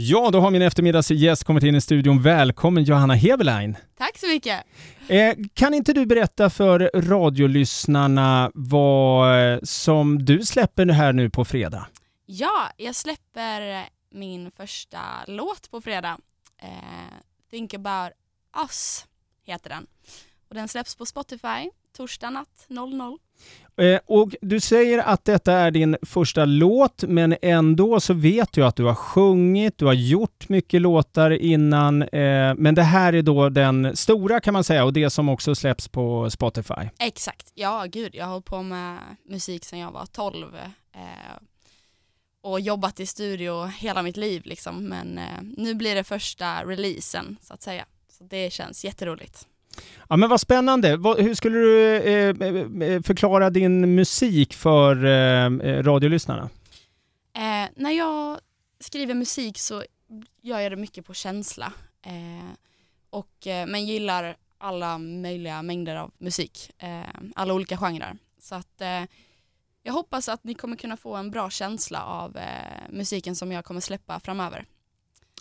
Ja, då har min eftermiddagsgäst kommit in i studion. Välkommen Johanna Heberlein. Tack så mycket. Eh, kan inte du berätta för radiolyssnarna vad som du släpper här nu på fredag? Ja, jag släpper min första låt på fredag. Eh, Think about us heter den. Och den släpps på Spotify torsdag natt 00. Eh, och du säger att detta är din första låt, men ändå så vet du att du har sjungit, du har gjort mycket låtar innan, eh, men det här är då den stora kan man säga och det som också släpps på Spotify. Exakt, ja gud, jag har hållit på med musik sedan jag var 12 eh, och jobbat i studio hela mitt liv liksom, men eh, nu blir det första releasen så att säga. Så det känns jätteroligt. Ja men vad spännande. Hur skulle du eh, eh, eh, förklara din musik för radiolyssnarna? Eh, när jag skriver musik så gör jag det mycket på känsla. Eh, och, men gillar alla möjliga mängder av musik. alla olika genrer. Så att jag hoppas att ni kommer kunna få en bra känsla av musiken som jag kommer släppa framöver.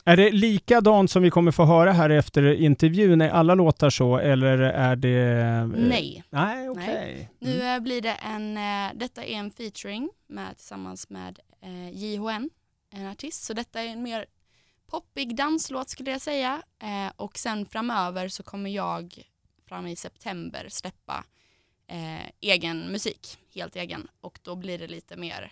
Är det likadant som vi kommer få höra här efter intervjun? Är alla låtar så eller är det... Eh, Nej. Nej, okej. Okay. Mm. Nu eh, blir det en, eh, detta är en featuring med, tillsammans med JHN, en artist. Så detta är en mer poppig danslåt skulle jag säga. Och sen framöver så kommer jag fram i september släppa egen musik, helt egen. Och då blir det lite mer,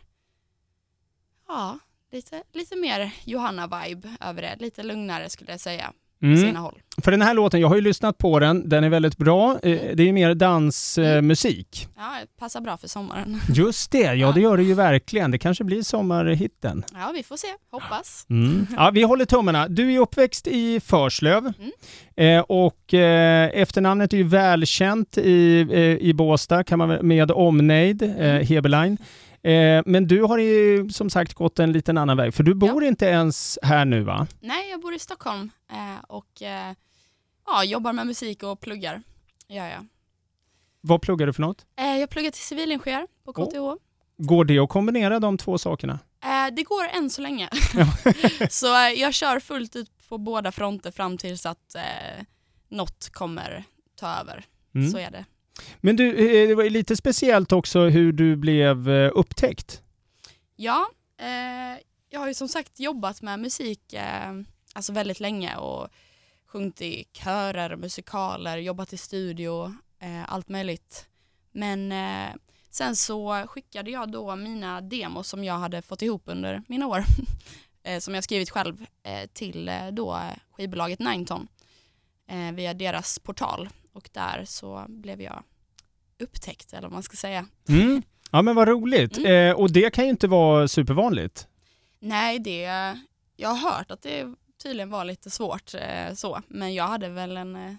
ja, lite, lite mer Johanna-vibe över det. Lite lugnare skulle jag säga. Mm. För den här låten, jag har ju lyssnat på den, den är väldigt bra. Eh, mm. Det är mer dansmusik. Mm. Ja, passar bra för sommaren. Just det, ja det gör det ju verkligen. Det kanske blir sommarhitten. Ja, vi får se. Hoppas. Mm. Ja, vi håller tummarna. Du är uppväxt i Förslöv mm. eh, och eh, efternamnet är ju välkänt i, eh, i Båstad kan man, med omnejd, eh, mm. Heberlein. Eh, men du har ju som sagt gått en liten annan väg, för du bor ja. inte ens här nu va? Nej, jag bor i Stockholm eh, och eh, ja, jobbar med musik och pluggar. Ja, ja. Vad pluggar du för något? Jag pluggar till civilingenjör på KTH. Oh. Går det att kombinera de två sakerna? Det går än så länge. så jag kör fullt ut på båda fronter fram tills att något kommer ta över. Mm. Så är det. Men du, eh, eh, det var ju lite speciellt också hur du blev eh, upptäckt. Ja, eh, jag har ju som sagt jobbat med musik eh, alltså väldigt länge och sjungit i körer, musikaler, jobbat i studio, eh, allt möjligt. Men eh, sen så skickade jag då mina demos som jag hade fått ihop under mina år, som jag skrivit själv, till då skivbolaget Nineton via deras portal och där så blev jag upptäckt eller vad man ska säga. Mm. Ja men vad roligt. Mm. Eh, och det kan ju inte vara supervanligt. Nej, det, jag har hört att det tydligen var lite svårt eh, så, men jag hade väl en eh,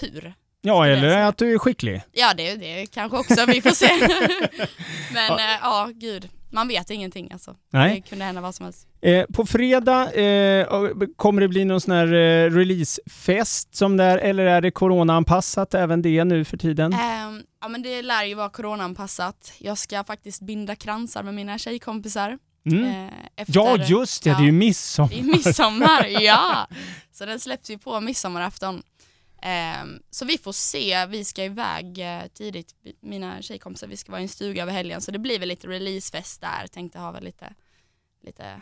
tur. Ja, eller att du är skicklig. Ja, det, det kanske också, vi får se. men ja. Eh, ja, gud man vet ingenting alltså. Nej. Det kunde hända vad som helst. Eh, på fredag eh, kommer det bli någon sån här eh, releasefest som där, eller är det coronaanpassat även det nu för tiden? Ehm, ja men det lär ju vara coronaanpassat. Jag ska faktiskt binda kransar med mina tjejkompisar. Mm. Eh, efter, ja just det, ja, det är ju midsommar. Det är midsommar, ja. Så den släpps ju på midsommarafton. Um, så vi får se, vi ska iväg uh, tidigt, mina tjejkompisar, vi ska vara i en stuga över helgen så det blir väl lite releasefest där, tänkte ha väl lite, lite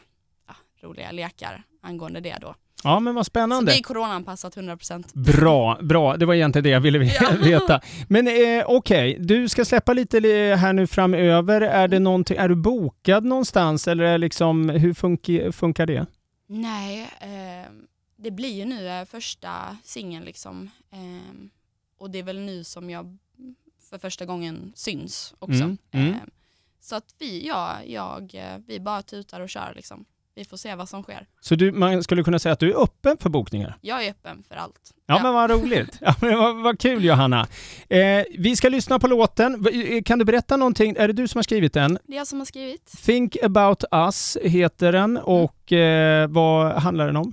roliga lekar angående det då. Ja men vad spännande. Så det är coronaanpassat 100%. Bra, bra. Det var egentligen det jag ville veta. Men eh, okej, okay. du ska släppa lite här nu framöver. Är, det någonting, är du bokad någonstans eller är liksom, hur funkar, funkar det? Nej, eh, det blir ju nu eh, första singeln liksom. Eh, och det är väl nu som jag för första gången syns också. Mm, mm. Eh, så att vi, ja, jag, eh, vi bara tutar och kör liksom. Vi får se vad som sker. Så du, man skulle kunna säga att du är öppen för bokningar? Jag är öppen för allt. Ja, ja. men vad roligt. Ja, men vad, vad kul Johanna. Eh, vi ska lyssna på låten. Eh, kan du berätta någonting? Är det du som har skrivit den? Det är jag som har skrivit. Think about us heter den och eh, vad handlar den om?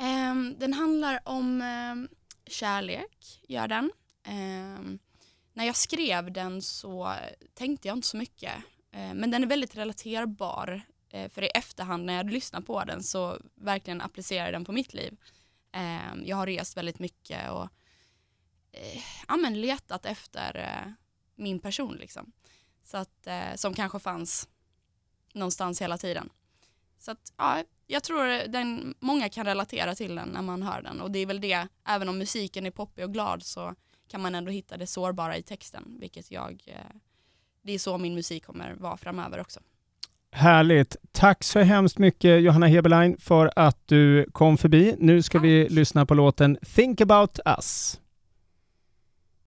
Um, den handlar om um, kärlek, gör den. Um, när jag skrev den så tänkte jag inte så mycket. Uh, men den är väldigt relaterbar Eh, Eh, för i efterhand när jag lyssnar på den så verkligen applicerar den på mitt liv. Ehm, jag har rest väldigt mycket och eh, ja, men letat efter eh, min person liksom. Så att, som kanske fanns någonstans hela tiden. Så att, ja, jag tror den, många kan relatera till den när man hör den och det är väl det, även om musiken är poppig och glad så kan man ändå hitta det sårbara i texten, vilket jag, det är så min musik kommer vara framöver också. Härligt. Tack så hemskt mycket Johanna Heberlein för att du kom förbi. Nu ska vi lyssna på låten Think about us.